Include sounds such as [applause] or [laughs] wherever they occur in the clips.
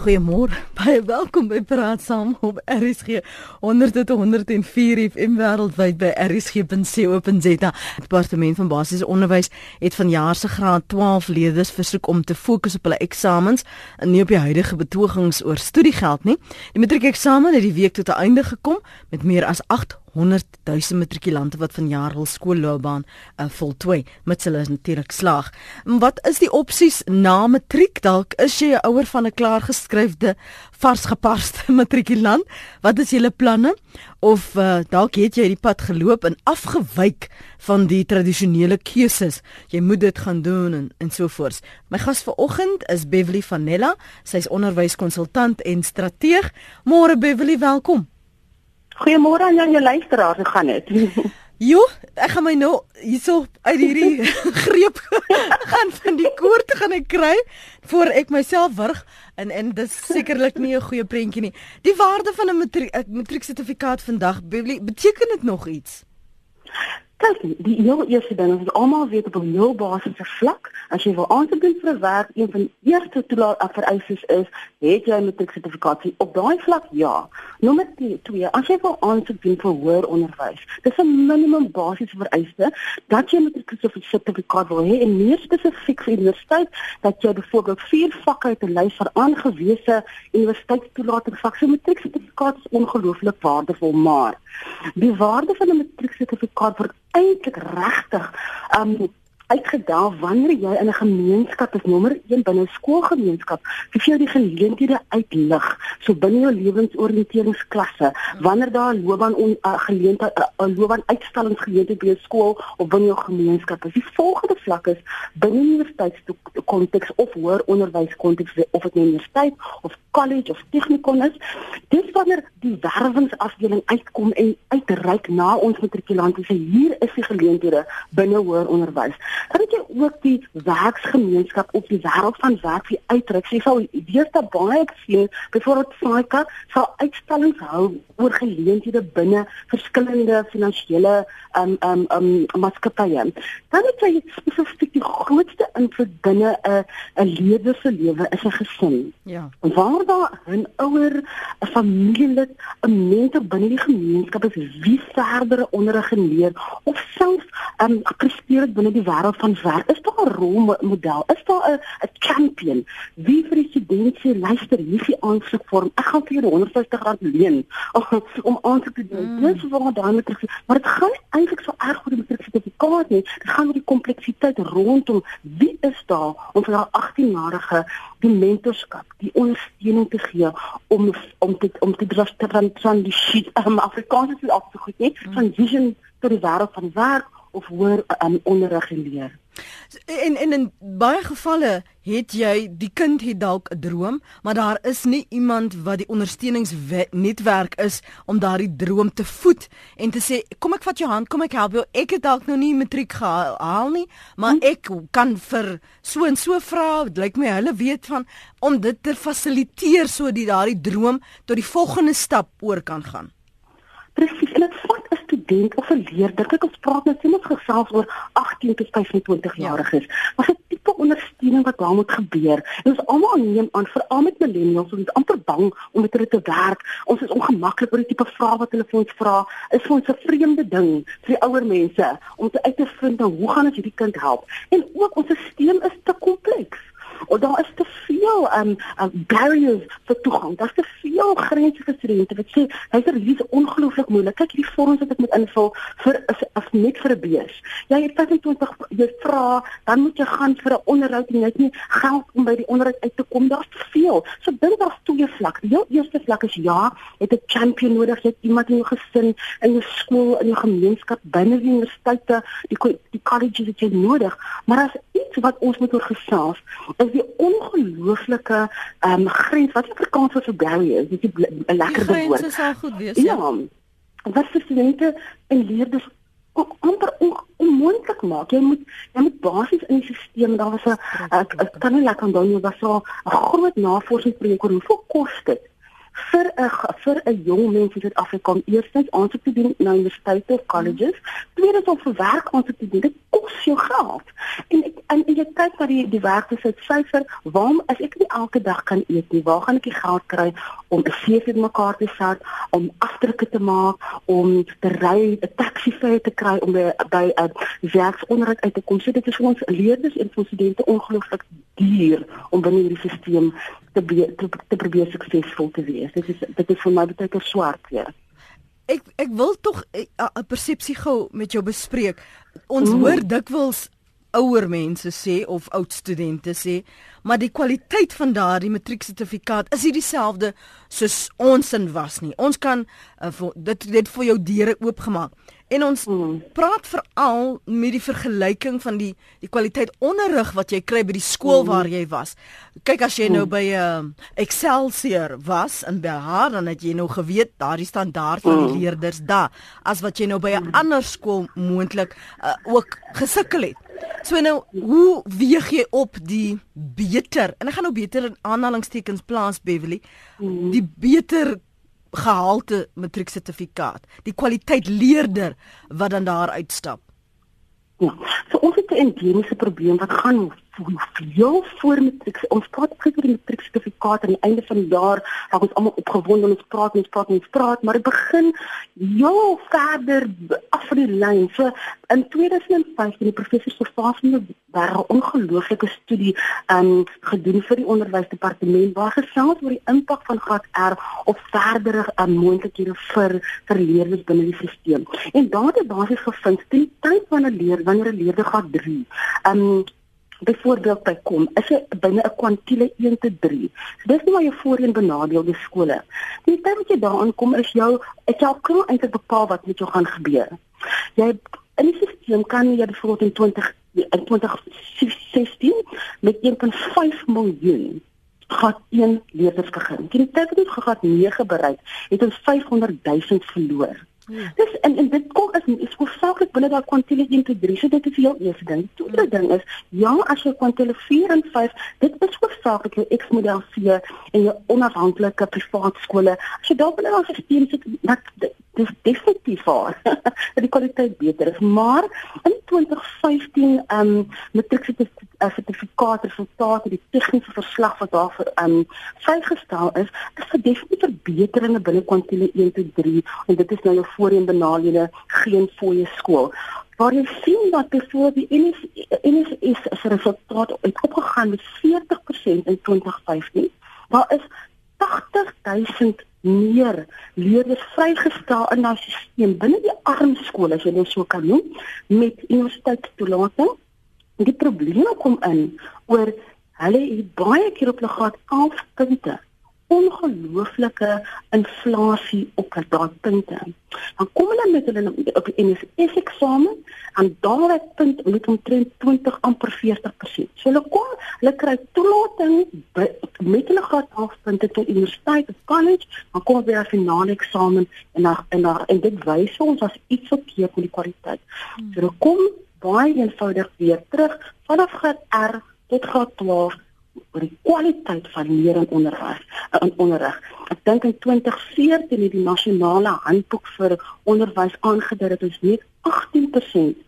Goeiemôre. [laughs] Baie welkom by Praat Saam op RSG 100.104 FM wêreldwyd by rsg.co.za. Departement van Basiese Onderwys het vanjaar se graad 12 leerders versoek om te fokus op hulle eksamens en nie op die huidige betogings oor studiegeld nie. Die matriekeksamen het die week tot 'n einde gekom met meer as 100 000 matrikulante wat vanjaar hul skoolloopbaan uh, voltooi met hulle natuurlik slaag. Wat is die opsies na matriek? Dalk is jy 'n ouer van 'n klaargeskryfde varsgepaste [laughs] matrikulant. Wat is julle planne? Of uh, dalk het jy die pad geloop en afgewyk van die tradisionele keuses. Jy moet dit gaan doen en en so voort. My gas vanoggend is Beverly Vanella. Sy's onderwyskonsultant en strateeg. Môre Beverly, welkom. Goeiemôre aan jou luisteraars, hoe gaan dit? [laughs] Jo, ek gaan my nou hierso uit hierdie [laughs] greep [laughs] gaan van die koort gaan ek kry voor ek myself wurg en en dis sekerlik nie 'n goeie prentjie nie. Die waarde van 'n matriek matriek sertifikaat vandag beteken dit nog iets? Kyk, die heel eerste ding is almal weet op 'n heel basiese vlak, as jy wil aansoek vir 'n werk, een van die eerste toelaat vereistes is, het jy 'n matrieksertifikaat op daai vlak? Ja. Nommer 2, as jy wil aansoek doen vir hoër onderwys, dis 'n minimum basiese vereiste dat jy 'n matrieksertifikaat wil hê en meer spesifiek vir universiteit dat jy byvoorbeeld vier vakke uit 'n lys van aangewese universiteitstoelatingvak. So matrieksertifikaat is ongelooflik waardevol, maar die waarde van 'n matrieksertifikaat word eintlik regtig um uitgedaal wanneer jy in 'n gemeenskap is nommer 1 binne 'n skoolgemeenskap vir jou die geleenthede uitlig so binne jou lewensoriënteringsklasse wanneer daar 'n loopbaan uh, geleentheid 'n uh, loopbaan uitstellingsgeleentheid by 'n skool of binne jou gemeenskap is. Die volgende vlak is binne universiteitskonteks of hoër onderwyskonteks of dit nou universiteit of college of technikon is dis wanneer die werwingsafdeling uitkom en uitreik na ons matrikulante sê hier is die geleenthede binne hoër onderwys dan het jy ook die werksgemeenskap op die wêreld van werk wie uitdruk. Jy sal weer daar baie sien, byvoorbeeld Saika sal uitstallings hou oor geleenthede binne verskillende finansiële um um um maatskappye. Dan het jy spesifiek die grootste invloed binne 'n 'n leerder se lewe is 'n gesin. Ja. Waar daar 'n ouer, 'n familielid, 'n mentor binne die gemeenskap is wie verdere onderrig geleer of selfs um presteer binne die wêreld van werk. Is daar 'n rolmodel? Is daar 'n 'n champion? Wie vir die student sê luister, hier is die aansoekvorm. Ek gaan vir jou 150 rand leen [laughs] om aansoek te doen. Mm. Dis waar dan met maar dit gaan eintlik so erg oor die sertifikaat nie. Dit gaan oor die kompleksiteit rondom wie is daar om vir daai 18-jarige die mentorskap, die ondersteuning te gee om om dit om te dras te transisie um, Afrikaans is al so goed nie. Mm. Transition tot die wêreld van werk of hoor um, onderrig en leer. En en in baie gevalle het jy die kind het dalk 'n droom, maar daar is nie iemand wat die ondersteuningsnetwerk is om daardie droom te voed en te sê kom ek vat jou hand, kom ek help jou. Ek het dalk nou nie matriek gehaal nie, maar hm? ek kan vir so en so vra, dit lyk my hulle weet van om dit te fasiliteer sodat daardie droom tot die volgende stap oor kan gaan. Presies, en dit vat 'n student of 'n leerder. Kyk, ons praat nou sien ons gesels oor 18 tot 25 jariges. Ja. Maar 'n tipe ondersteuning wat daar moet gebeur. En ons almal neem aan, veral met millennials, ons is amper bang om met hulle te werk. Ons is ongemaklik oor die tipe vrae wat hulle vir ons vra. Is vir ons 'n vreemde ding vir die ouer mense om te uit te vind nou, hoe gaan ons hierdie kind help? En ook ons stelsel is te kompleks of daar is te veel um, um barriers vir toegang. Daar's te veel grense vir studente wat sê, "Hy's er hier's ongelooflik moeilik. Kyk hierdie vorms wat ek moet invul vir is as net vir 'n beurs. Jy het 25 jy vra, dan moet jy gaan vir 'n onderhoud en jy het nie geld om by die onderhoud uit te kom. Daar's te veel. So dink daar's twee vlakke. Die eerste vlak is ja, het 'n champion nodig, jy het iemand in jou gesin, in jou skool, in jou gemeenskap, binne die universiteite, die die colleges wat jy nodig, maar as iets wat ons moet oor gesels is die ongelooflike ehm um, grens wat Afrikaans vir barrier is, dis 'n lekker woord. Dit is al goed wees. Ja. ja. Wat vir studente en leerders ook amper onmoontlik maak. Jy moet jy moet basies in die stelsel, daar was 'n ek kan nie lekker onthou nie, was so 'n groot navorsingsprojek oor hoeveel kos dit vir 'n vir 'n jong mens in Suid-Afrika om eerstens aansoek te doen na universiteite of colleges, tweedens om vir werk aansoek te doen. Dit kos jou geld. En ek en, en jy kyk na die die werkloosheid syfer, waarom as ek nie elke dag kan eet nie, waar gaan ek die geld kry om 'n CV mekaar te sit, om afdrukke te maak, om te ry, 'n taxi fare te kry om by by 'n werksonderhoud uit te kom. So dit is vir ons leerders en vir studente ongelooflik duur om binne hierdie stelsel te, te te probeer suksesvol te wees. Dit is dit is vir my baie te swart weer. Ek ek wil tog eh, 'n persepsie gou met jou bespreek. Ons mm. hoor dikwels ouer mense sê of oud studente sê, maar die kwaliteit van daardie matrieksertifikaat is nie dieselfde soos ons in was nie. Ons kan uh, dit dit vir jou deure oopgemaak. En ons mm. praat veral met die vergelyking van die die kwaliteit onderrig wat jy kry by die skool mm. waar jy was. Kyk as jy mm. nou by 'n uh, eh, Excelsior was in Belhar dan het jy nou geweet daardie standaard van die mm. leerders daar as wat jy nou by 'n mm. ander skool moontlik uh, ook gesukkel het. So nou, hoe weeg jy op die beter? En ek gaan nou beter in aanhalingstekens plaas Beverly. Mm. Die beter gehalte matrieksertifikaat, die kwaliteit leerder wat dan daar uitstap. Ja. So ons het 'n endemiese probleem wat gaan veel voor matriek. Ons praat oor die matrieksertifikaat aan die einde van die jaar, waar ons almal opgewonde en ons praat en ons praat en ons praat, maar dit begin heel verder af van die lyn. So in 2005 het die professor so vasne daar 'n ongelooflike studie um gedoen vir die onderwysdepartement waar gesels oor die impak van graad R op verdere um, moontlikhede vir vir leerders binne die stelsel. En daar het basies gevind teen tyd wanneer 'n leerder wanneer 'n leerder graad 3 um byvoorbeeld by kom is dit binne 'n kwantiele 1 tot 3. So dis nie maar jou voorheen benadeelde skole. Die tyd wat jy daaraan kom is jou is jou kroon eintlik bepaal wat met jou gaan gebeur. Jy in die stelsel kan jy byvoorbeeld in 20 in 2016 met 1.5 miljoen gehad een leerders begin. Die tyd wat dit gehad 9 bereik, het ons 500 000 verloor. Ja. Dis en en dit kom is is hoofsaaklik binne daai kwantile 1 tot 3. So dit is heel eerste ding. Die tweede ding is ja, as jy kwantile 4 en 5, dit is hoofsaaklik jou X-model 4 en jou onafhanklike privaat skole. As jy daar binne daai stelsel sit, dat dis definitief waar [laughs] dat die kwaliteit beter is. Maar in 2015 ehm um, matriek sertifikaat resultate, die tegniese verslag wat daar vir ehm um, vrygestel is, is vir definitief verbeteringe binne kwantile 1 tot 3 en dit is nou 'n voorheen benaderde geen fooie skool. Waar jy sien dat bevoor die NS NS is as resultaat opgegaan met 40% in 2015 daar is 80000 meer leerders vrygestel in daai stelsel binne die arm skole as jy dit so kan noem met universiteitstoelating. Die probleme kom in oor hulle het baie keer op hulle graad 11 punte ongelooflike inflasie op daai punte. Dan kom hulle met hulle op die NSS eksamen en daai punt moet omtrent 20 amper 40%. So hulle kom, hulle kry toelating met hulle graad 8 punte tot universiteit of college, dan kom hulle by die finale eksamen en dan en dan en dit wys ons as iets verkeerd met die kwaliteit. So hulle kom baie eenvoudig weer terug vanaf graad R tot graad 12 oor die kwaliteit van leer en onderwys in uh, onderrig. Ek dink in 2014 het die nasionale handboek vir onderwys aangedui dat ons net 18%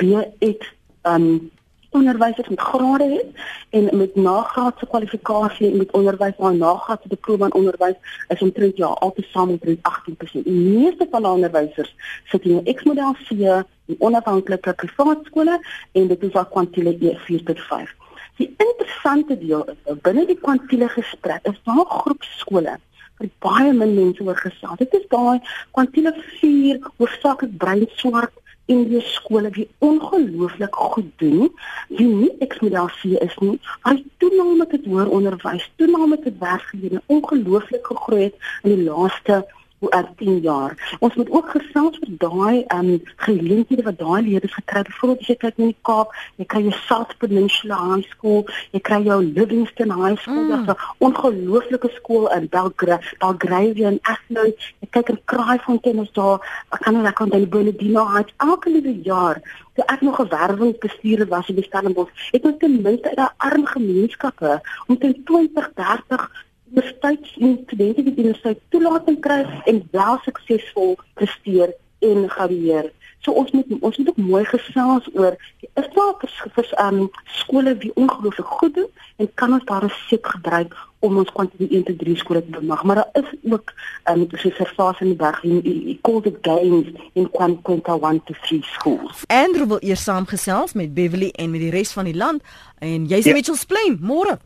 BX um onderwysers met grade het en met nagraadse kwalifikasie en met onderwys waar nagraadse diploma in onderwys is omtrent ja altesaam omtrent 18%. Die meeste van die onderwysers sit in 'n X-model 4 in onafhanklike privaat skole en dit is al kwantiele 4 tot 5. Die interessante deel is dat binne die kwantiele gesprek is daar 'n groep skole vir baie min mense oor gesels. Dit is daai kwantiele 4 hoofsaaklik brein swart in die skole wie ongelooflik goed doen. Wie nie eksmodelasie is nie. Hy toename met dit hoër onderwys, toename met dit werkgeleentheid ongelooflik gegroei het in die laaste er 10 jaar. Ons moet ook gesels oor daai ehm um, geleenthede wat daai leerders gekry het. Byvoorbeeld as jy kyk in die Kaap, jy kry jou South Peninsula High School, jy kry jou Livingston High School, mm. daar's 'n ongelooflike skool in Belgrade, Belgrade en Athlone. Jy kyk in Kraaifontein is daar, ek kan nie lekker onthou die Bernardino Heights elke liewe jaar. Toe ek nog 'n werwingsbestuurder was in Stellenbosch, het ons ten minste uit daai arm gemeenskappe omtrent 20, 30 universiteit studente wat universiteit toelating kry en wel suksesvol presteer en gradueer. So ons moet ons moet ook mooi gesels oor is daar vers, vers um, skole wie ongelooflik goed doen en kan ons daar 'n set gebruik om ons kwantiteit 1 tot 3 skole te bemag. Maar daar is ook um, so verfase in die berg in die called it gains in quantita 1 to 3 schools. Andrew wil eers saamgesels met Beverly en met die res van die land en jy's ja. Mitchells Plain môre.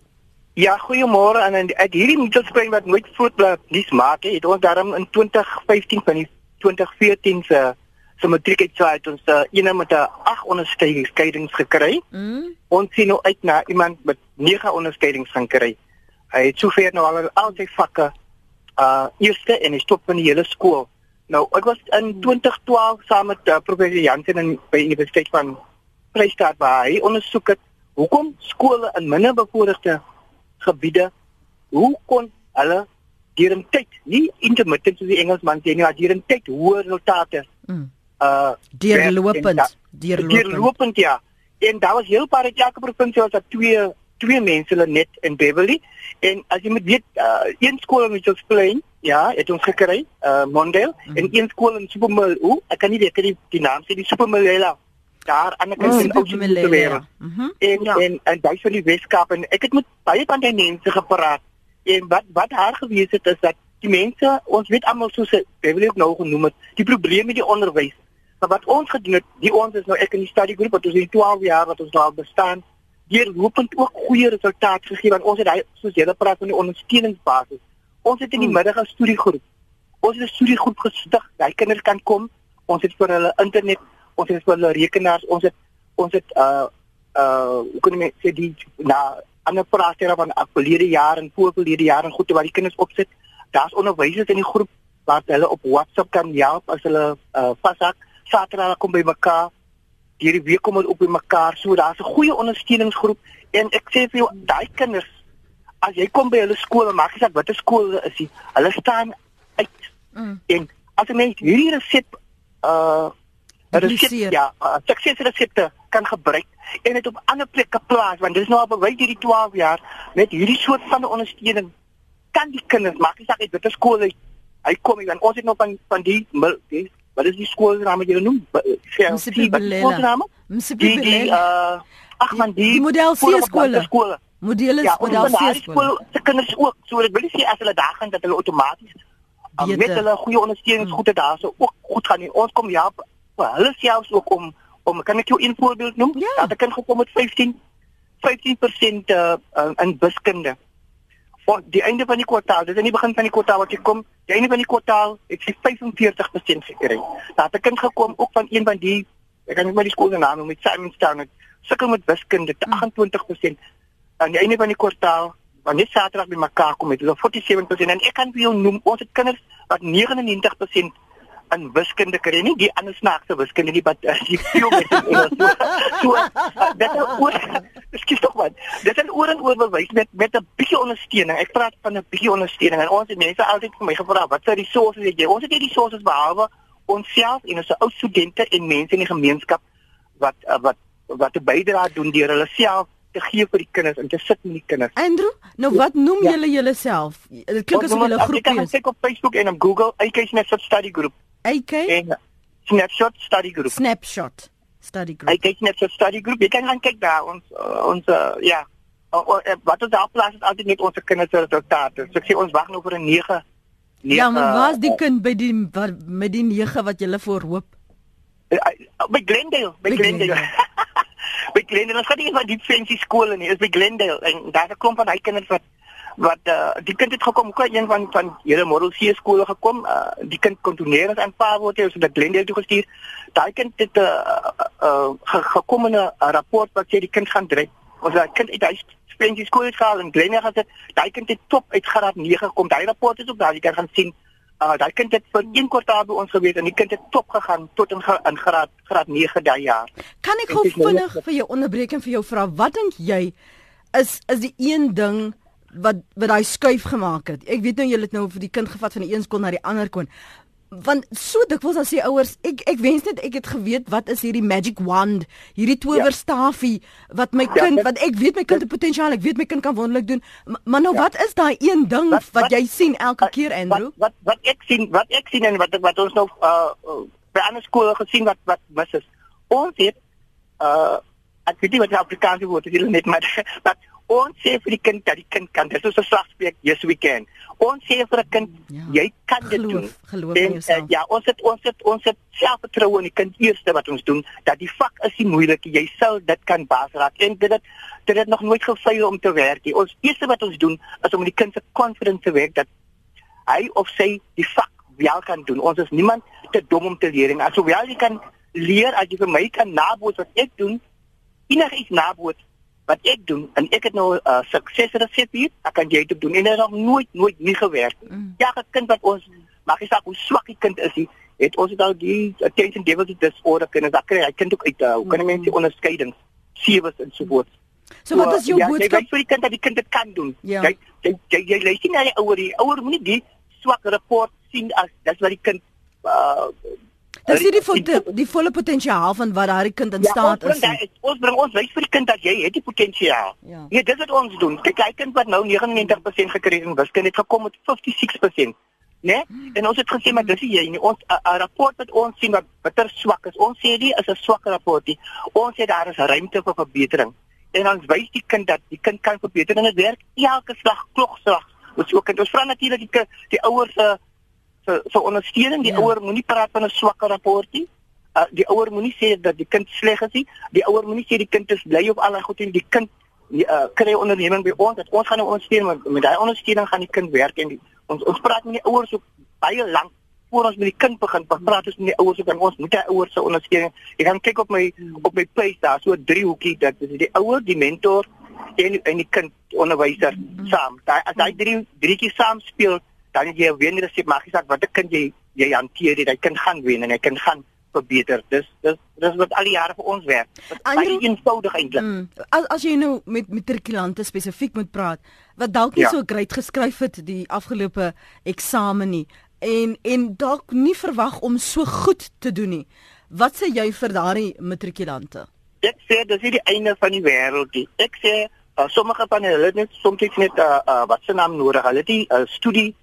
Ja, goeiemôre aan uit hierdie Mitchells Plain wat nooit voetblad nuus maak het. Ons daarom in 2015 van die 2014 se so matriek het sy het ons uh, ene met 'n 8 onderskeidings gekry. Mm. Ons sien nou uit na iemand met 9 onderskeidings gaan kry. Hy het sover nou al al sy vakke uh eerste en hy stop van die hele skool. Nou, ek was in 2012 saam met uh, professor Jansen in by Universiteit van Vryheid waar hy ondersoek het hoekom skole in minder bevoorregte gebiede hoe kon hulle deur 'n tyd, nie intermittent soos die Engelsman sê nie, maar deur 'n tyd hoë resultate mm. uh deurlopend deurlopend. deurlopend ja. En daar was heel paar elke provinsie was daar twee twee mense hulle net in Beverly en as jy moet weet uh, een skool in Mitchells Plain ja het ons gekry uh Mondale. Mm. -hmm. en een skool in Supermal o ek kan nie weet die, die naam sê die Supermalela daar aan die kant van Oudtshoorn en en en daai van die Weskaap en ek het met baie van die mense gepraat en wat wat haar gewees het is dat die mense ons weet almal soos Beverly het nou genoem het die probleme met die onderwys Maar wat ons gedoen het, die ons is nou ek in die study group wat ons in 12 jaar wat ons al bestaan, hier lopend ook goeie resultate gegee want ons het hy soos julle praat van die ondersteuningsbasis. Ons het in die hmm. middag 'n studiegroep. Ons het 'n studiegroep gestig. Daai kinders kan kom. Ons het vir hulle internet, ons het hulle rekenaars, ons het ons het uh uh hoe kan ek sê die na ander praatjie van afgelope jaar en voorgelede jaar en goed wat die kinders opsit. Daar's onderwysers in die groep wat hulle op WhatsApp kan help as hulle uh vashak. Saterdag kom by mekaar. Hierdie week kom ons op by mekaar. So daar's 'n goeie ondersteuningsgroep en ek sê vir jou daai kinders as jy kom by hulle skool, maak nie saak watter skool is nie. Hulle staan uit. Mm. En as jy net hierdie resep uh resep ja, uh, suksesresepte kan gebruik en dit op ander plekke plaas want dis nou al bewys hierdie 12 jaar met hierdie soort van ondersteuning kan die kinders maak nie saak uit watter skool hy, hy kom nie want ons het nog van van die, die wat is die skoolnaam wat jy noem? Skoolnaam? Msibelela. Uh, ag man, die, die model C skole. Model is ja, model C skole. Se kinders ook. So ek wil sê as hulle daar gaan dat hulle outomaties met hulle goeie ondersteuningsgoede hmm. daar so ook goed gaan. Ons kom ja vir hulle selfs ook om om kan ek jou een voorbeeld noem? Ja. Dat 'n kind gekom met 15 15% uh, uh, in wiskunde voor die einde van die kwartaal, dis aan die begin van die kwartaal wat jy kom, die einde van die kwartaal, ek sê 45% sekerheid. Daar het 'n kind gekom ook van een van die ek kan nie maar die skool se naam noem met Simonstown het sukkel met wiskunde te 28% aan die einde van die kwartaal wanneer Saterdag by mekaar kom met hulle 47% en ek kan vir jou noem ons het kinders wat 99% in wiskunde kry nie die ander snaakse wiskunde nie wat uh, die veel met Engels so, so uh, dit is oor ekskuus tog man dit is oor en oor bewys met met 'n bietjie ondersteuning ek praat van 'n bietjie ondersteuning en ons het mense altyd vir my gevra wat se resources het jy ons het nie resources behalwe onsself en ons ou studente en mense in die gemeenskap wat uh, wat wat 'n bydrae doen deur hulle self te gee vir die kinders en te sit met die kinders. Andrew, nou wat noem ja. julle julleself? Dit klink asof julle 'n groepie is. Ek kyk op Facebook en op Google, ek kyk net vir study group. AK en Snapshot Study Group. Snapshot Study Group. AK Snapshot Study Group. Jy kan gaan kyk daar ons uh, ons uh, ja. Uh, uh, wat ons daar plaas is altyd net ons kinders se resultate. So ek sê ons wag nou vir 'n 9. Ja, maar waar's die kind by die wat, met die 9 wat jy voorhoop? Uh, uh, by Glendale, by, by Glendale. [laughs] by Glendale. Ons gaan nie van die fancy skole nie. Is by Glendale en daar's 'n klomp van hy kinders wat wat uh, die kind het gekom ook een van van hele model C skole gekom uh, die kind kon toneer as aanvaar word het so dat Glendale toe gestuur. Daai kind het 'n uh, uh, uh, gekom in 'n rapport wat sê die kind gaan dryf ons daai kind uit hy spensie skool het gehaal en Glendale gesê daai kind het top uit graad 9 gekom. Daai rapport is ook daar jy kan gaan sien. Uh, daai kind het vir een kwartaal by ons gewees en die kind het top gegaan tot in, in graad graad 9 daai jaar. Kan ek gou vinnig vir jou onderbreek en vir jou vra wat dink jy is is die een ding wat wat daai skuif gemaak het. Ek weet nou julle het nou vir die kind gevat van die een skool na die ander skool. want so dikwels dan sê ouers ek ek wens net ek het geweet wat is hierdie magic wand hierdie towerstafie wat my Ja, kind dit- wat ek weet my kind het potensiaal ek weet my kind kan wonderlik doen maar, maar nou Ja. wat is daai een ding Wat- wat, wat- jy sien elke keer Andrew Wat wat wat ek sien, wat ek sien en wat wat ons nou uh, uh by ander skole gesien wat wat mis is. Ons het uh ek weet nie wat die Afrikaanse woord is hier net maar [laughs] dat ons sê vir die kind dat die kind kan. Dit is 'n slagspreek, yes we can. Ons sê vir 'n kind Ja. jy kan dit Geloof, doen. geloof in En, jouself. uh, ja, ons het ons het ons het selfvertroue in die kind eerste wat ons doen dat die vak is nie moeilik. Jy sal dit kan baas raak. En dit het dit het nog nooit gefaal om te werk nie. Ons eerste wat ons doen is om die kind se confidence te werk dat hy of sy die vak wel kan doen. Ons is niemand te dom om te leer en ashoewel jy kan leer as jy vir my kan naboots wat ek doen, enigiets naboots wat ek doen en ek het nou 'n uh, suksesresep hier, ek kan jy dit doen en dit het nog nooit nooit nie gewerk. Mm. Ja, 'n kind wat ons maak nie saak hoe swak die kind is nie, het ons het al die attention deficit disorder kinders, dat kry hy kind ook uit uh, hoe kan ek mense onderskeidings sewes en so voort. so wat is jou ja, boodskap Jy weet vir die kind dat die kind dit kan doen. Ja. Jy jy jy, jy nie na die ouer die ouer moenie die swak rapport sien as dis wat die kind uh Dis nie die volle die volle potensiaal van wat daai kind in ja, staat ons is. bring, die- ons bring ons wys vir die kind dat jy het die potensiaal. Ja. Ja, dis wat ons doen. Kyk, hy kind wat nou 99% gekry het in wiskunde het gekom met 56%. Né? Nee? En ons het gesê maar dis jy nie. Ons 'n rapport wat ons sien wat bitter swak is. Ons sê nie is 'n swak rapport nie. Ons sê daar is ruimte vir verbetering. En ons wys die kind dat die kind kan verbeter en dit werk elke slag klokslag. Ons ook en ons vra natuurlik die die ouers se se se ondersteuning. Die Ja. ouer moenie praat van 'n swakker rapport nie. Uh, die ouer moenie sê dat die kind sleg is nie. Die ouer moenie sê die kind is bly op allerlei goed en die kind die, uh, kry onderneming by ons dat ons gaan hom ondersteun maar met daai ondersteuning gaan die kind werk en die, ons ons praat met die ouers ook baie lank voor ons met die kind begin pa- praat ons met die ouers ook en ons moet die ouers se ondersteuning. Jy gaan kyk op my op my page daar so 'n driehoekie dat is die ouer, die mentor en en die kind onderwyser saam. Daai as daai drie drietjies saam speel dan jy 'n wenresep maar gesê wat 'n kind jy jy hanteer dit hy kind gaan wen en hy kind gaan verbeter. Dis dis dis wat al die jare vir ons werk. Dit Baie eenvoudig eintlik. Mm. As as jy nou met matrikulante spesifiek moet praat wat dalk nie Ja. so great geskryf het die afgelope eksamen nie en en dalk nie verwag om so goed te doen nie. Wat sê jy vir daardie matrikulante? Ek sê dis nie die einde van die wêreld nie. Ek sê uh, sommige van hulle het net soms net uh, uh, wat se naam nodig. Hulle het die uh, studie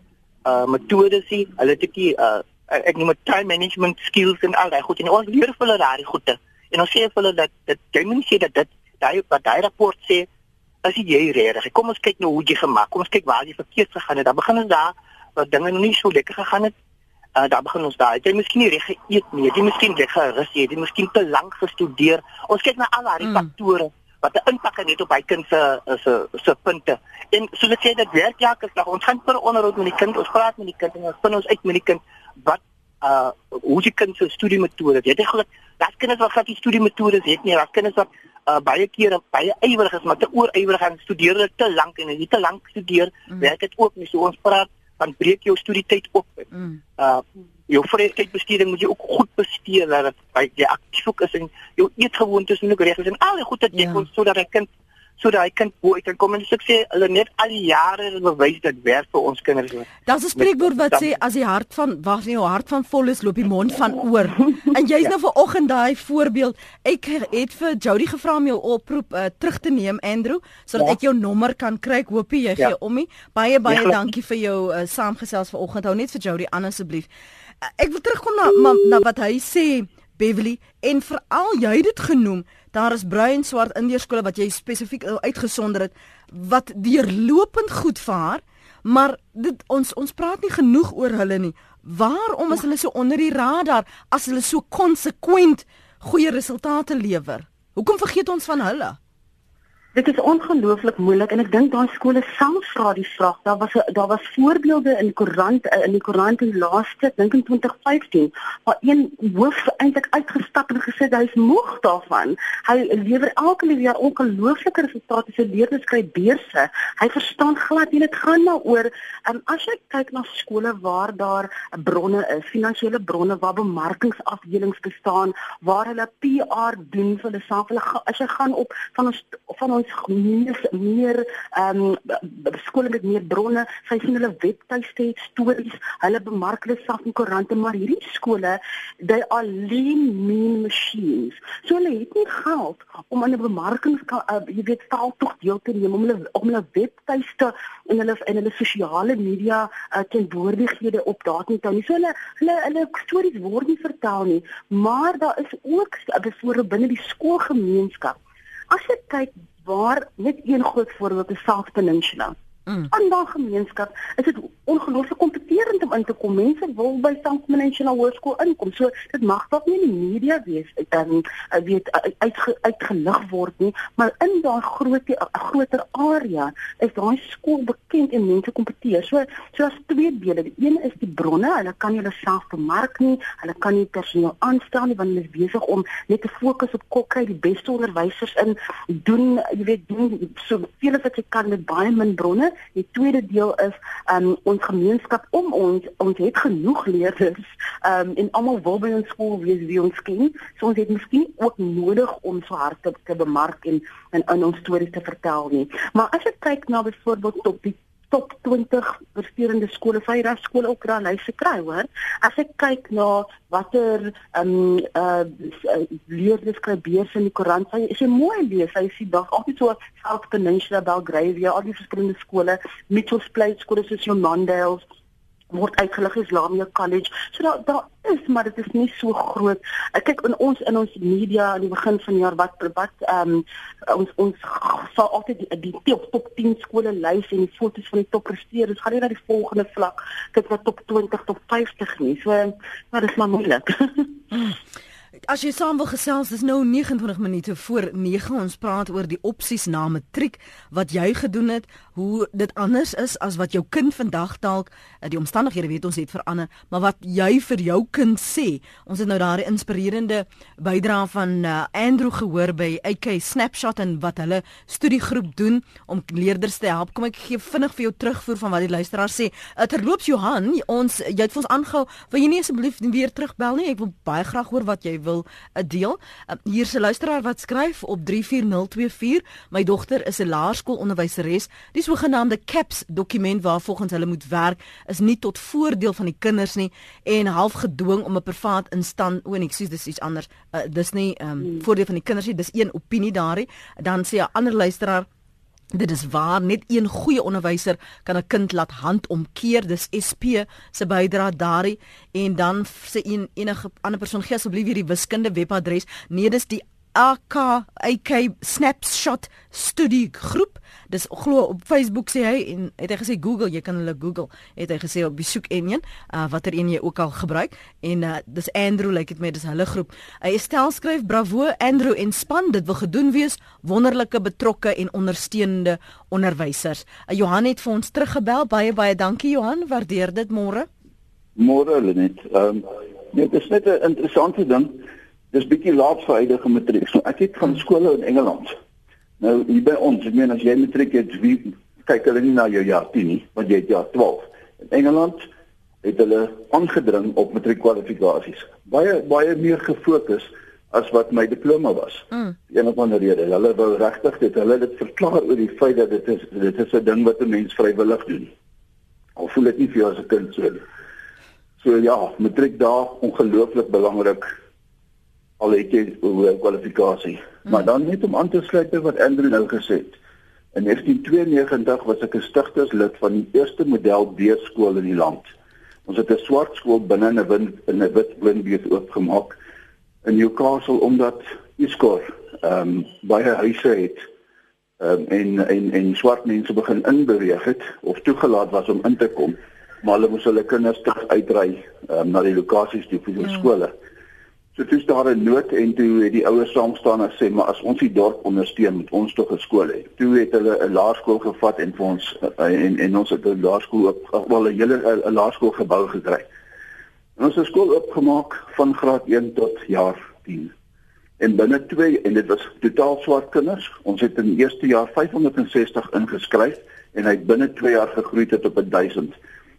uh, metodes nie. Hulle het die uh, ek noem dit time management skills en al daai goed en ons leer vir hulle daai goede. En ons sê vir hulle dat dit jy moet nie sê dat dit daai wat daai rapport sê as jy regtig. Kom ons kyk nou hoe jy gemaak. Kom ons kyk waar jy verkeerd gegaan het. Dan begin ons daar wat dinge nog nie so lekker gegaan het. Uh, daar begin ons daar. Het Jy miskien nie reg geëet nie. Jy miskien reg gerus nie. Het Jy miskien te lank gestudeer. Ons kyk na al daai mm. faktore wat 'n impak het op hy kind se se se punte. En soos ek sê dit werk elke dag. Ons gaan vir 'n onderhoud met die kind. Ons praat met die kind en ons vind ons uit met die kind wat uh hoe die kind se studiemetodes. Jy het geluk daar's kinders wat glad nie studiemetodes het nie. Daar's kinders wat uh, baie kere baie ywerig is, maar te oorywerig en studeer hulle te lank en as jy te lank studeer, Mm. mm. werk dit ook nie. So ons praat van breek jou studietyd op. Mm. Uh jou vrye tydbesteding moet jy ook goed bestee dat jy aktief is en jou eetgewoontes moet ook reg is en al die goed wat jy Ja. kon sodat hy kind sodat hy kind bo uit kan kom en so ek sê hulle net al die jare bewys dit werk vir ons kinders. Daar's 'n spreekwoord wat sê as die hart van wag nie jou hart van vol is loop die mond van oor. [laughs] En jy's Ja. nou vanoggend daai voorbeeld. Ek het vir Jody gevra om jou oproep uh, terug te neem Andrew sodat Ja. ek jou nommer kan kry. Ek hoop jy Ja. gee om nie. Baie baie Ja. dankie vir jou uh, saamgesels vanoggend. Hou net vir Jody aan asseblief. Ek wil terugkom na ma, na wat hy sê Beverly en veral jy het dit genoem. Daar is bruin swart indeerskole wat jy spesifiek uitgesonder het wat deurlopend goed vaar, maar dit ons ons praat nie genoeg oor hulle nie. Waarom is hulle so onder die radar as hulle so konsekwent goeie resultate lewer? Hoekom vergeet ons van hulle? Dit is ongelooflik moeilik en ek dink daai skole self vra die vraag. Daar was daar was voorbeelde in koerant eh, in die koerant in laaste dink in 2015 waar een hoof eintlik uitgestap en gesê hy is moeg daarvan. Hy lewer elke liewe jaar ongelooflike resultate sy leerders kry beurse. Hy verstaan glad nie dit gaan maar oor um, as jy kyk na skole waar daar bronne is, finansiële bronne waar bemarkingsafdelings bestaan waar hulle PR doen vir hulle self. Hulle as jy gaan op van ons van ons ons meer meer ehm um, skole met meer bronne, sy sien hulle webtuiste het stories, hulle bemark hulle self in koerante, maar hierdie skole, they are lean mean machines. So hulle het nie geld om aan 'n bemarkings uh, jy weet taal tog deel te neem om hulle om hulle webtuiste en hulle en hulle sosiale media uh, teenwoordighede op daardie hou nie. So hulle hulle hulle stories word nie vertel nie, maar daar is ook byvoorbeeld binne die skoolgemeenskap. As jy kyk waar net een groot voorbeeld is South Peninsula. Mm. In daai gemeenskap is dit ongelooflik kompeterend om in te kom. Mense wil by. Mentioned Hoërskool inkom. So dit mag dalk nie in die media wees dan uh, weet uitge, uitgelig word nie, maar in daai groot groter area is daai skool bekend en mense kompeteer. So so as twee dele. Die een is die bronne. Hulle kan hulle self bemark nie. Hulle kan nie personeel aanstel nie want hulle is besig om net te fokus op kokry die beste onderwysers in doen, jy weet, doen so veel as wat jy kan met baie min bronne Die tweede deel is um ons gemeenskap om ons ons het genoeg leerders um en almal wil by ons skool wees wie ons ken. So ons het miskien ook nodig om so hard te, te bemark en en in ons stories te vertel nie. Maar as jy kyk na byvoorbeeld op die top 20 versterende skole, vyra skole ook daar lyse kry, hoor. As ek kyk na watter ehm um, uh leerders kry beurse in die koerant, sy is mooi lees. Sy sien dalk altyd so South Peninsula, Belgravia, al die verskillende skole, Mitchells Plain skole soos Mondale's word uitgelig Islamia College. So daar daar is maar dit is nie so groot. Ek kyk in ons in ons media aan die begin van die jaar wat wat ehm um, ons ons sal altyd die, die top top 10 skole lys en die fotos van die top presteerders. Gaan nie na die volgende vlak kyk wat top 20 tot 50 nie. So maar dit is maar moeilik. [laughs] As jy saam wil gesels, dis nou 29 minute voor 9. Ons praat oor die opsies na matriek wat jy gedoen het, hoe dit anders is as wat jou kind vandag dalk eh, die omstandighede weet ons het verander, maar wat jy vir jou kind sê. Ons het nou daardie inspirerende bydrae van uh, Andrew gehoor by AK Snapshot en wat hulle studiegroep doen om leerders te help. Kom ek gee vinnig vir jou terugvoer van wat die luisteraar sê. Uh, terloops Johan, ons jy het vir ons aangehou, wil jy nie asseblief weer terugbel nie? Ek wil baie graag hoor wat jy wil wil uh, deel. Uh, hier is 'n luisteraar wat skryf op 34024. My dogter is 'n laerskoolonderwyseres. Die sogenaamde CAPS dokument waar volgens hulle moet werk is nie tot voordeel van die kinders nie en half gedwing om 'n privaat instand o nee, ek sê dis iets anders. Uh, dis nie um, voordeel van die kinders nie. Dis een opinie daarin. Dan sê 'n ander luisteraar Dit is waar net een goeie onderwyser kan 'n kind laat handomkeer. Dis SP se bydrae daarin en dan sê een enige ander persoon gee asseblief hierdie wiskunde webadres. Nee, dis die AK AK snapshot studie groep. Dis glo op Facebook sê hy en het hy gesê Google, jy kan hulle Google. Het hy gesê op besoek enjin, uh, watter een jy ook al gebruik en uh, dis Andrew like dit met dis hulle groep. Hy stel skryf bravo Andrew en span dit wil gedoen wees wonderlike betrokke en ondersteunende onderwysers. Uh, Johan het vir ons teruggebel. Baie baie dankie Johan, waardeer dit môre. Môre Lenet. Ehm um, dit is net 'n interessante ding dis bietjie laat vir huidige matriek. So ek het van skole in Engeland. Nou hier by ons, ek meen as jy matriek het, wie kyk hulle nie na jou jaar 10 nie, want jy het jaar 12. In Engeland het hulle aangedring op matriekkwalifikasies. Baie baie meer gefokus as wat my diploma was. Mm. Een of ander rede. Hulle wou regtig dit hulle dit verklaar oor die feit dat dit is dit is 'n ding wat 'n mens vrywillig doen. Al voel dit nie vir jou as 'n kind so nie. So ja, matriek daar ongelooflik belangrik al het jy 'n hoë kwalifikasie. Hmm. Maar dan net om aan te sluit by wat Andrew nou gesê het. In 1992 was ek 'n stigterslid van die eerste model B-skool in die land. Ons het 'n swart skool binne 'n win in 'n wit blindbees oopgemaak in Newcastle omdat Iskor ehm um, baie huise het um, en en en swart mense begin inbeweeg het of toegelaat was om in te kom maar hulle moes hulle kinders terug uitry um, na die lokasies toe vir die hmm. skole. So toe staan daar 'n nood en toe het die ouers saam staan en sê maar as ons die dorp ondersteun met ons tog 'n skool hê. Toe het hulle 'n laerskool gevat en vir ons eh, en en ons het 'n laerskool op wel 'n hele 'n laerskool gebou gekry. En ons het 'n skool oopgemaak van graad 1 tot jaar 10. En binne 2 en dit was totaal swart kinders. Ons het in die eerste jaar 560 ingeskryf en hy het binne 2 jaar gegroei tot op 1000.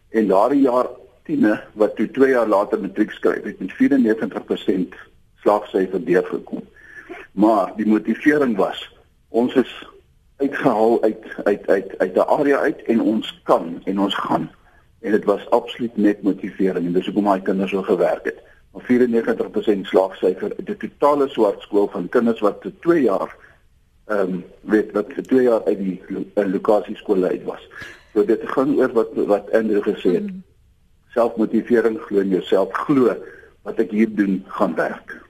En daardie jaar tiene wat toe 2 jaar later matriek skryf het met 94% slaagsyfer deurgekom. Maar die motivering was ons is uitgehaal uit uit uit uit 'n area uit en ons kan en ons gaan en dit was absoluut net motivering en dis hoekom my kinders so gewerk het. Maar 94% slaagsyfer die totale swart skool van kinders wat vir 2 jaar ehm um, weet wat vir 2 jaar uit die uh, lokasie skole uit was. So dit gaan oor wat wat Andrew gesê het. Mm. Selfmotivering glo in jouself glo wat ek hier doen gaan werk.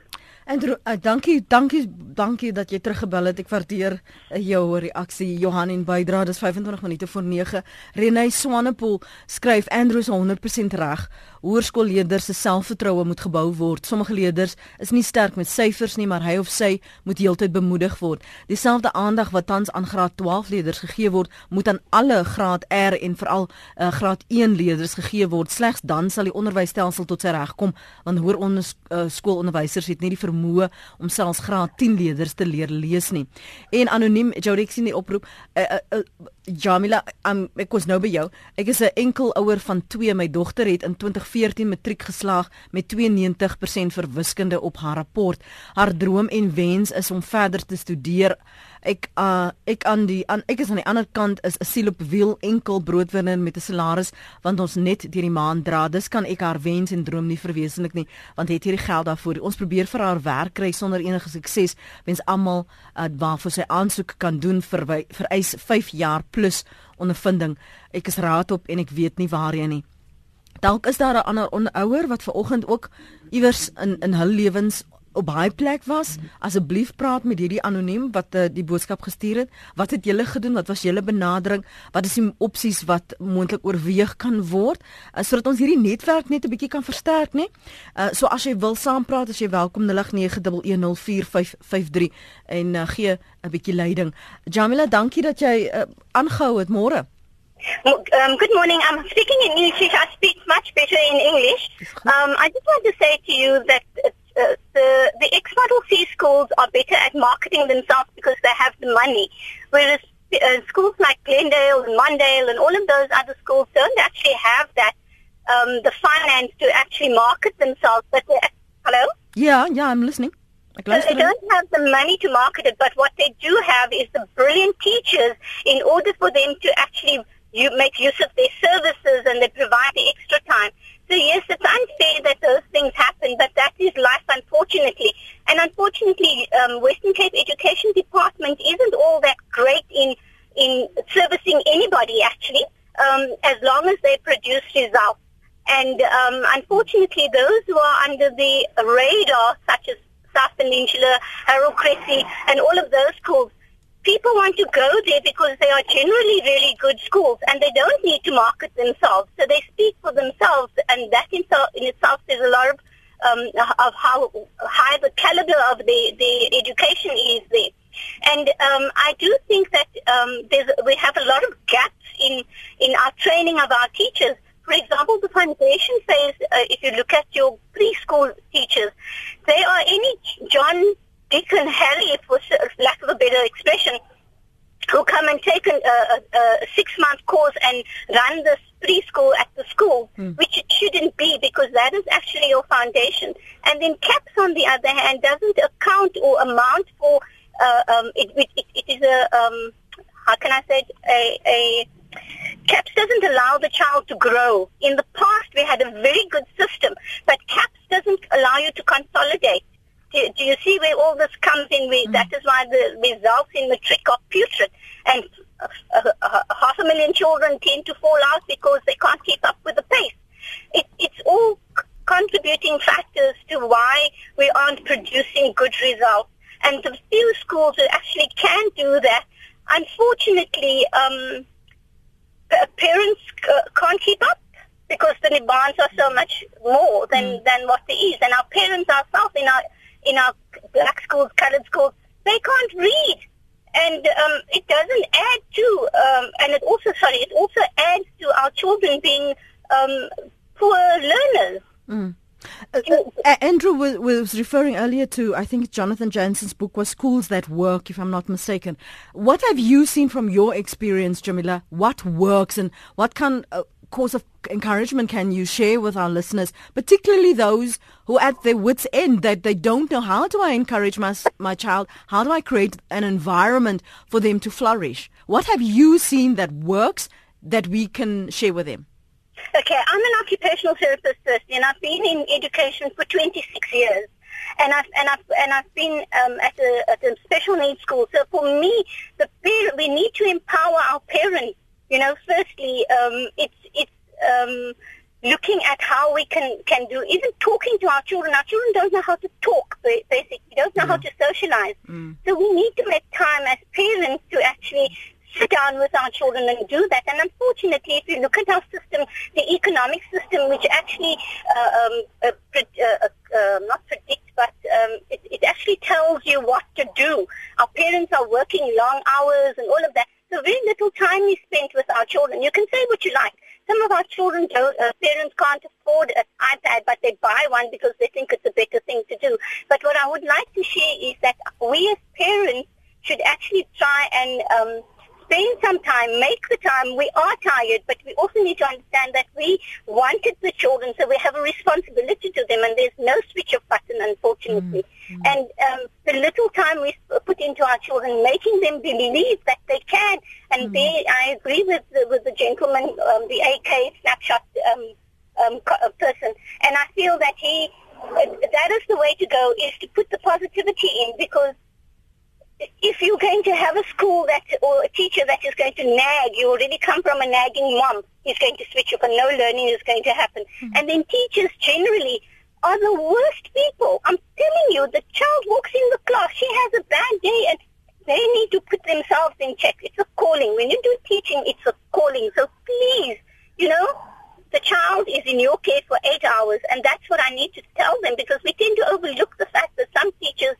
Andrew, uh, dankie, dankie, dankie dat jy teruggebel het. Ek waardeer uh, jou reaksie. Johan en bydra, dis 25 minute voor 9. Renay Swanepoel skryf Andrew is 100% reg hoërskoolleerders se selfvertroue moet gebou word. Sommige leerders is nie sterk met syfers nie, maar hy of sy moet heeltyd bemoedig word. Dieselfde aandag wat tans aan graad 12 leerders gegee word, moet aan alle graad R en veral uh, graad 1 leerders gegee word. Slegs dan sal die onderwysstelsel tot sy reg kom, want hoër onder uh, skoolonderwysers het nie die vermoë om selfs graad 10 leerders te leer lees nie. En anoniem Jorix in die oproep uh, uh, uh, Jamila, um, ek was nou by jou. Ek is 'n enkel ouer van 2. My dogter het in 2014 matriek geslaag met 92% vir wiskunde op haar rapport. Haar droom en wens is om verder te studeer. Ek uh ek aan die aan ek is aan die ander kant is 'n siel op wiel enkel broodwinner met 'n salaris want ons net deur die maand dra. Dis kan ek haar wens en droom nie verwesenlik nie want het hierdie geld daarvoor. Ons probeer vir haar werk kry sonder enige sukses. Wens almal uh, waarvoor sy aansoek kan doen vir vereis 5 jaar plus ondervinding. Ek is raad op en ek weet nie waarheen nie dalk is daar 'n ander ouer wat ver oggend ook iewers in in hul lewens op baie plek was, asseblief praat met hierdie anoniem wat uh, die boodskap gestuur het. Wat het julle gedoen? Wat was julle benadering? Wat is die opsies wat moontlik oorweeg kan word uh, sodat ons hierdie netwerk net 'n bietjie kan versterk, né? Uh, so as jy wil saampraat, as jy welkom 0891104553 en uh, gee 'n bietjie leiding. Jamila, dankie dat jy aangehou uh, het môre. Um, good morning. I'm speaking in English. I speak much better in English. Um, I just want to say to you that uh, the the X model C schools are better at marketing themselves because they have the money, whereas uh, schools like Glendale and Mondale and all of those other schools don't actually have that um, the finance to actually market themselves. But hello. Yeah, yeah, I'm listening. So they don't have the money to market it, but what they do have is the brilliant teachers in order for them to actually you make use of their services and they provide the extra time. So yes, it's unfair that those things happen, but that is life, unfortunately. And unfortunately, um, Western Cape Education Department isn't all that great in in servicing anybody actually, um, as long as they produce results. And um, unfortunately, those who are under the radar, such as South Peninsula, Harold Cressy, and all of those schools, people want to go there because they are generally really good schools and they don't need to market themselves. So they speak for themselves and that in, in itself says a lot of, um, of how high the caliber of the, the education is there. And um, I do think that um, we have a lot of gaps in, in our training of our teachers. For example, the foundation phase, uh, if you look at your preschool teachers, they are any John Dick and Harry, for lack of a better expression, who come and take a, a, a six-month course and run this preschool at the school, mm. which it shouldn't be because that is actually your foundation. And then CAPS, on the other hand, doesn't account or amount for, uh, um, it, it, it is a, um, how can I say it, a, a CAPS doesn't allow the child to grow. In the past, we had a very good system, but CAPS doesn't allow you to consolidate do, do you see where all this comes in? We, mm. That is why the results in matric are putrid. And uh, uh, uh, half a million children tend to fall out because they can't keep up with the pace. It, it's all contributing factors to why we aren't producing good results. And the few schools that actually can do that, unfortunately, um, parents uh, can't keep up because the demands are so much more than, mm. than what there is. And our parents ourselves in our in our black schools, colored schools, they can't read. And um, it doesn't add to, um, and it also, sorry, it also adds to our children being um, poor learners. Mm. Uh, uh, Andrew was, was, referring earlier to, I think Jonathan Jansen's book was Schools That Work, if I'm not mistaken. What have you seen from your experience, Jamila? What works and what can uh, course of encouragement can you share with our listeners, particularly those who are at their wits' end that they don't know how do I encourage my my child? How do I create an environment for them to flourish? What have you seen that works that we can share with them? Okay, I'm an occupational therapist, and I've been in education for 26 years and I've and I've and I've been um, at a at a special needs school. So for me, the we need to empower our parents. You know, firstly, um, it's um, looking at how we can can do even talking to our children. Our children don't know how to talk. Basically, don't know yeah. how to socialize. Mm. So we need to make time as parents to actually sit down with our children and do that. And unfortunately, if you look at our system, the economic system, which actually uh, um, uh, uh, uh, not predict, but um, it, it actually tells you what to do. Our parents are working long hours and all of that. So very little time is spent with our children. You can say what you like. Some of our children, don't, uh, parents can't afford an iPad, but they buy one because they think it's a better thing to do. But what I would like to share is that we as parents should actually try and um, spend some time, make the time. We are tired, but we also need to understand that we wanted the children, so we have a responsibility to them, and there's no switch of button, unfortunately. Mm-hmm. And um, the little time we put into our children, making them believe that they can, and mm-hmm. they, I agree with the, with the gentleman, um, the AK snapshot um, um, uh, person, and I feel that he, that is the way to go, is to put the positivity in, because if you're going to have a school that or a teacher that is going to nag, you already come from a nagging mom, he's going to switch up and no learning is going to happen. Mm-hmm. And then teachers generally are the worst people. I'm telling you, the child walks in the class, she has a bad day and they need to put themselves in check. It's a calling. When you do teaching, it's a calling. So please, you know, the child is in your care for eight hours and that's what I need to tell them because we tend to overlook the fact that some teachers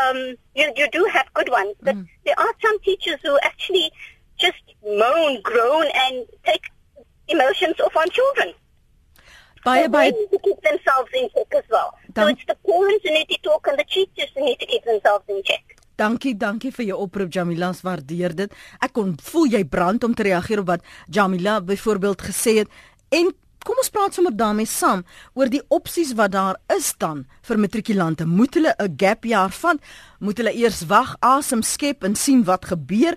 um, you, you do have good ones, but mm. there are some teachers who actually just moan, groan, and take emotions off on children. Baie baie to keep themselves in check as well. Dan, so it's the parents who need to talk and the teachers who need to keep themselves in check. Dankie, dankie vir jou oproep Jamila, waardeer dit. Ek kon voel jy brand om te reageer op wat Jamila byvoorbeeld gesê het en Kom ons praat sommer daarmee saam oor die opsies wat daar is dan vir matrikulante. Moet hulle 'n gap jaar vat? Moet hulle eers wag, asem skep en sien wat gebeur?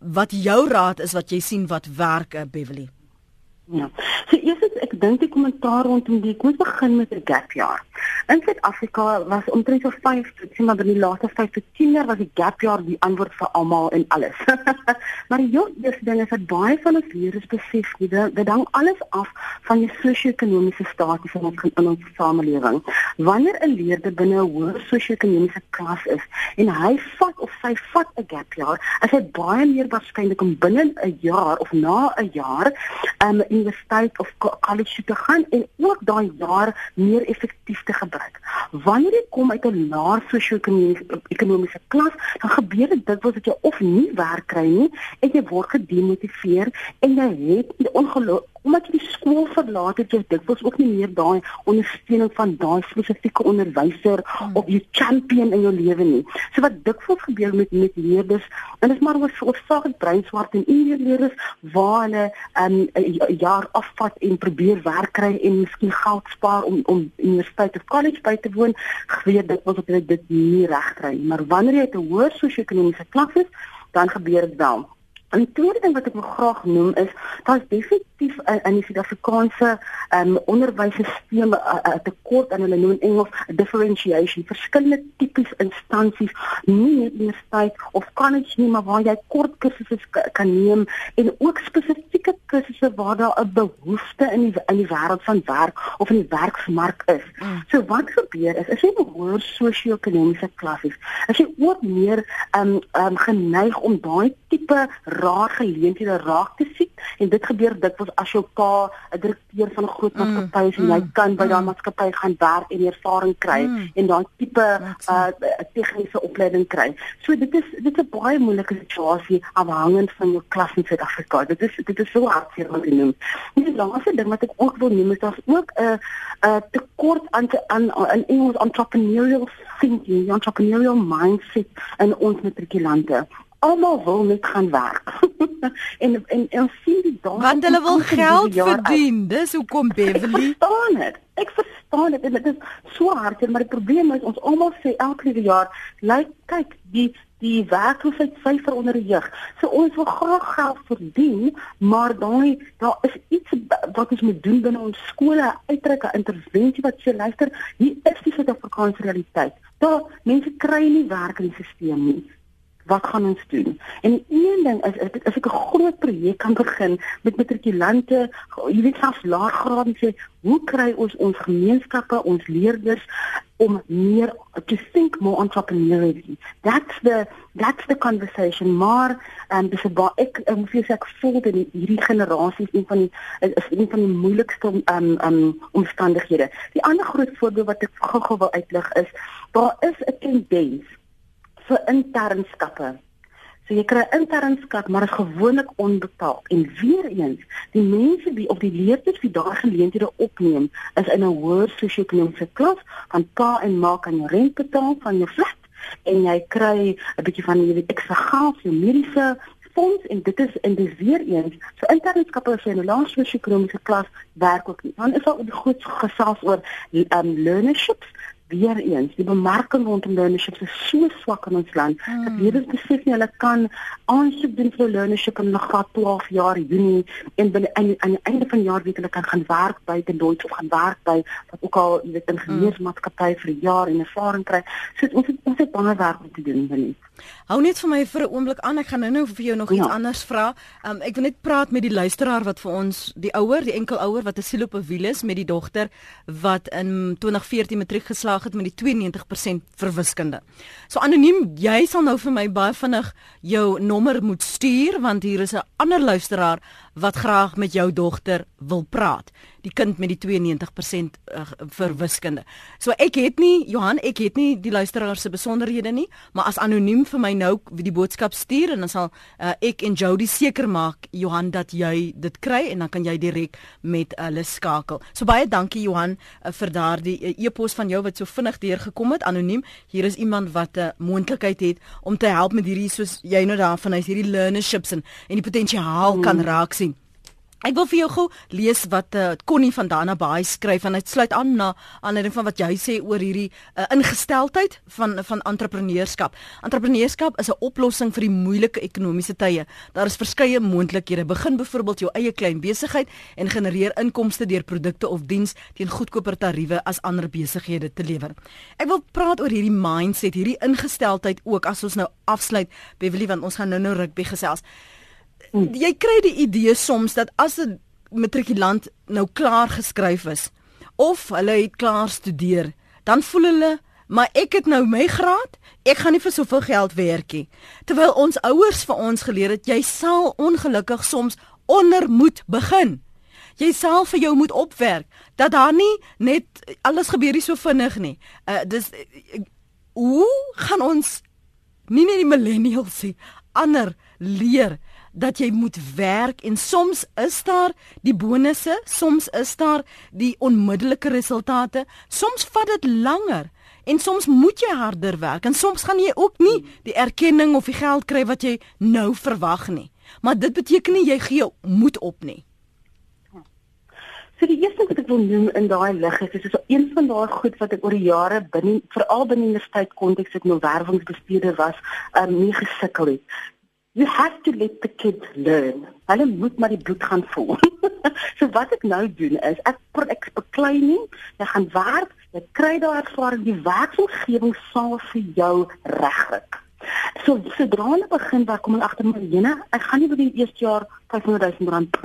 Wat jou raad is wat jy sien wat werk, eh, Beverly? Ja. So eers ek dink die kommentaar rondom die kom ons begin met 'n gap jaar. In Suid-Afrika was omtrent so 5 tot sien maar by die laaste 5 tot 10 jaar was die gap jaar die antwoord vir almal en alles. [laughs] maar die dis ding is dat baie van ons leerders besef nie dit hang alles af van die sosio-ekonomiese status van ons in ons samelewing. Wanneer 'n leerder binne 'n hoër sosio-ekonomiese klas is en hy vat of sy vat 'n gap jaar, is hy baie meer waarskynlik om binne 'n jaar of na 'n jaar um, universiteit of college te gaan en ook daai jaar meer effektief te gebruik. Wanneer jy kom uit 'n laer sosio-ekonomiese klas, dan gebeur dit dikwels dat jy of nie werk kry nie en jy word gedemotiveer en jy het ongeluk omdat jy die skool verlaat het, jy dikwels ook nie meer daai ondersteuning van daai spesifieke onderwyser hmm. of jy champion in jou lewe nie. So wat dikwels gebeur met met leerders, en dit is maar oor saak breinswart en inleerders waar hulle 'n um, jaar afvat en probeer werk kry en miskien geld spaar om om universiteit of college by te woon, gebeur dikwels dat hulle dit nie reg kry nie. Maar wanneer jy 'n hoër sosio-ekonomiese klas is, dan gebeur dit wel. En die tweede ding wat ek wil graag noem is daar's definitief in, in die Suid-Afrikaanse um, onderwysstelsel 'n tekort aan hulle noem in Engels differentiation, verskillende tipes instansies, nie net universiteit of college nie, maar waar jy kort kursusse kan neem en ook spesifieke kursusse waar daar 'n behoefte in die in die wêreld van werk of in die werksmark is. Mm. So wat gebeur is as jy hoër sosio-ekonomiese klas is, as jy ook meer um, um, geneig om daai tipe raar geleenthede raak te sien en dit gebeur dikwels as jou pa 'n direkteur van 'n groot mm, maatskappy is en jy mm, kan by mm. daai maatskappy gaan werk en ervaring kry mm. en daai tipe uh, tegniese opleiding kry. So dit is dit is 'n baie moeilike situasie afhangend van jou klas in Suid-Afrika. Dit is dit is so hartseer om te noem. En die laaste ding wat ek ook wil noem is daar's ook 'n uh, 'n uh, tekort aan aan in Engels entrepreneurial thinking, entrepreneurial mindset in ons matrikulante almal wil net gaan werk. [laughs] en en ons sien die dae Want hulle wil geld verdien. Dis hoekom Beverly verstaan dit. Ek verstaan dit en dit is so hard, maar die probleem is ons almal sê elke jaar, lyk kyk, die die werkloosheid syfer onder die jeug. So ons wil graag geld verdien, maar daai daar is iets wat ons moet doen binne ons skole, uitreike intervensie wat sê luister, hier is die Suid-Afrikaanse realiteit. Daar mense kry nie werk in die stelsel nie wat gaan ons doen? En een ding is as ek 'n groot projek kan begin met matrikulante, jy weet selfs laergraad sê, hoe kry ons ons gemeenskappe, ons leerders om meer to think more entrepreneurially. That's the that's the conversation. Maar um, dis baie ek ek moet sê ek voel dat hierdie generasie een van die is een van die moeilikste um, um, omstandighede. Die ander groot voorbeeld wat ek gou-gou wil uitlig is, daar is 'n tendens vir internskappe. So jy kry internskap, maar is gewoonlik onbetaald. En weer eens, die mense wie op die leerders wie daar geleenthede opneem, is in 'n hoër sosio-ekonomiese klas, van pa en ma kan rent betaal van jou flat en jy kry 'n bietjie van jy weet ekstra geld vir mediese fonds en dit is in die weer eens so internskappe as jy in 'n lae sosio-ekonomiese klas werk ook nie. Dan is daar 'n groot gesels oor um learnerships weer eens die bemarking rondom learnership is so swak in ons land hmm. dat leerders besef nie hulle kan aansoek doen vir learnership in graad 12 jaar Junie en binne aan die einde van die jaar weet hulle kan gaan werk by die Deutsche of gaan werk by wat ook al jy weet ingenieursmaatskappy vir 'n jaar en ervaring kry so ons het ons het baie werk om te doen binne Hou net vir my vir 'n oomblik aan. Ek gaan nou-nou vir jou nog ja. iets anders vra. Um, ek wil net praat met die luisteraar wat vir ons die ouer, die enkel ouer wat 'n siel op 'n wiel is met die dogter wat in 2014 matriek geslaag het met die 92% vir wiskunde. So anoniem, jy sal nou vir my baie vinnig jou nommer moet stuur want hier is 'n ander luisteraar wat graag met jou dogter wil praat. Die kind met die 92% uh, vir wiskunde. So ek het nie Johan, ek het nie die luisteraar se besonderhede nie, maar as anoniem vir my nou die boodskap stuur en dan sal uh, ek en Jody seker maak Johan dat jy dit kry en dan kan jy direk met hulle uh, skakel. So baie dankie Johan uh, vir daardie uh, e-pos van jou wat so vinnig deurgekom het anoniem. Hier is iemand wat 'n uh, moontlikheid het om te help met hierdie soos jy nou daarvan is hierdie learnerships en en die potensiaal mm. kan raak sien. Ek wil vir jou gou lees wat uh, Connie van Dana Baai skryf en dit sluit aan na aanleiding van wat jy sê oor hierdie uh, ingesteldheid van van entrepreneurskap. Entrepreneurskap is 'n oplossing vir die moeilike ekonomiese tye. Daar is verskeie moontlikhede. Begin byvoorbeeld jou eie klein besigheid en genereer inkomste deur produkte of diens teen goedkoper tariewe as ander besighede te lewer. Ek wil praat oor hierdie mindset, hierdie ingesteldheid ook as ons nou afsluit Beverly want ons gaan nou-nou rugby gesels. Hmm. jy kry die idee soms dat as 'n matrikulant nou klaar geskryf is of hulle het klaar studeer, dan voel hulle maar ek het nou my graad, ek gaan nie vir soveel geld werk nie. Terwyl ons ouers vir ons geleer het jy sal ongelukkig soms onder moet begin. Jy sal vir jou moet opwerk dat daar nie net alles gebeur hier so vinnig nie. Uh dis uh, hoe gaan ons nie net die millennials sê ander leer dat jy moet werk en soms is daar die bonusse, soms is daar die onmiddellike resultate, soms vat dit langer en soms moet jy harder werk en soms gaan jy ook nie die erkenning of die geld kry wat jy nou verwag nie. Maar dit beteken nie jy gee moed op nie. So die eerste wat ek wil noem in daai lig is is so een van daai goed wat ek oor die jare binne veral binne universiteit konteks ek nou werwingsbestuurder was, um, nie gesukkel het you have to let the kids learn. Hulle moet maar die bloed gaan voel. [laughs] so wat ek nou doen is ek ek beklei nie, jy gaan werk, jy kry daai ervaring, die werksomgewing sal vir jou regryk. So sodra hulle begin werk kom hulle agter my jene, ek gaan nie vir die eerste jaar 500 000 rand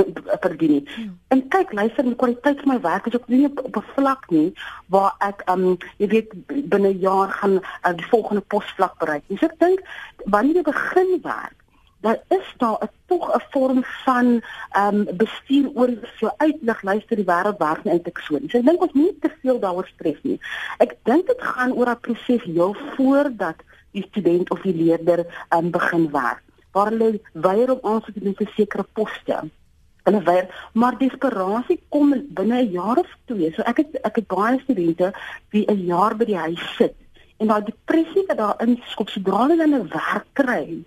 verdien nie. Hmm. En kyk, luister, die kwaliteit van my werk is ook nie op 'n vlak nie waar ek um jy weet binne 'n jaar gaan uh, die volgende posvlak bereik. So ek dink wanneer jy begin werk daar is daar 'n tog 'n vorm van ehm um, bestuur oor so uitlig luister die wêreld werk net ek so. So ek dink ons moet te veel daaroor stres nie. Ek dink dit gaan oor 'n proses heel voordat die student of die leerder ehm um, begin werk. Waar hulle weier om aansoek te doen vir sekere poste. Hulle weier, maar desperasie kom binne 'n jaar of twee. So ek het ek het baie studente wie 'n jaar by die huis sit en daai depressie wat daarin skop sodra hulle 'n werk kry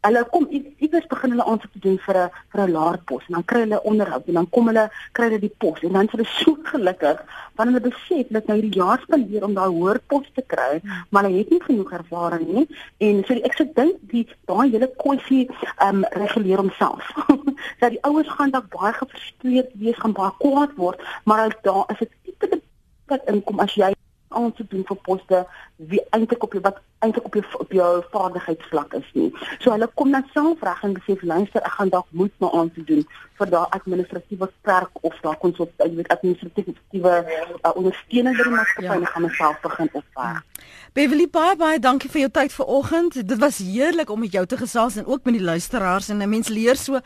Hulle kom iewers begin hulle aansoek doen vir 'n vir 'n laer pos en dan kry hulle onderhoud en dan kom hulle kry hulle die pos en dan is hulle so gelukkig want hulle besef dat nou die jaar spandeer om daai hoër pos te kry, maar hulle het nie genoeg ervaring nie en so die, ek sê dink die daai hele kwessie ehm um, reguleer homself. [laughs] dat die ouers gaan dalk baie gefrustreerd wees, gaan baie kwaad word, maar daar is 'n tipe wat inkom as jy aansoek doen vir poste wie eintlik op jou wat eintlik op jou op jou vaardigheidsvlak is nie. So hulle kom dan self reg en besef luister ek gaan dalk moet my aansoek doen vir daai administratiewe werk of daai konsultasie met administratiewe uh, ondersteuning by die maatskappy en ja. gaan myself begin opvaar. Beverly baie baie dankie vir jou tyd vanoggend. Dit was heerlik om met jou te gesels en ook met die luisteraars en 'n mens leer so uh,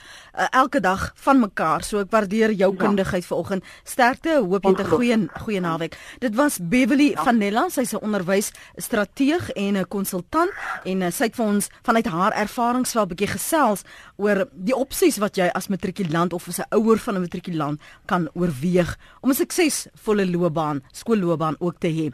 elke dag van mekaar. So ek waardeer jou ja. kundigheid vanoggend. Sterkte, hoop jy 'n goeie goeie naweek. Dit was Beverly ja. van Nella, sy's 'n onderwys strateeg en 'n konsultant en uh, sy het vir ons vanuit haar ervarings wel 'n bietjie gesels oor die opsies wat jy as matrikulant of as 'n ouer van 'n matrikulant kan oorweeg om 'n suksesvolle loopbaan, skoolloopbaan ook te hê.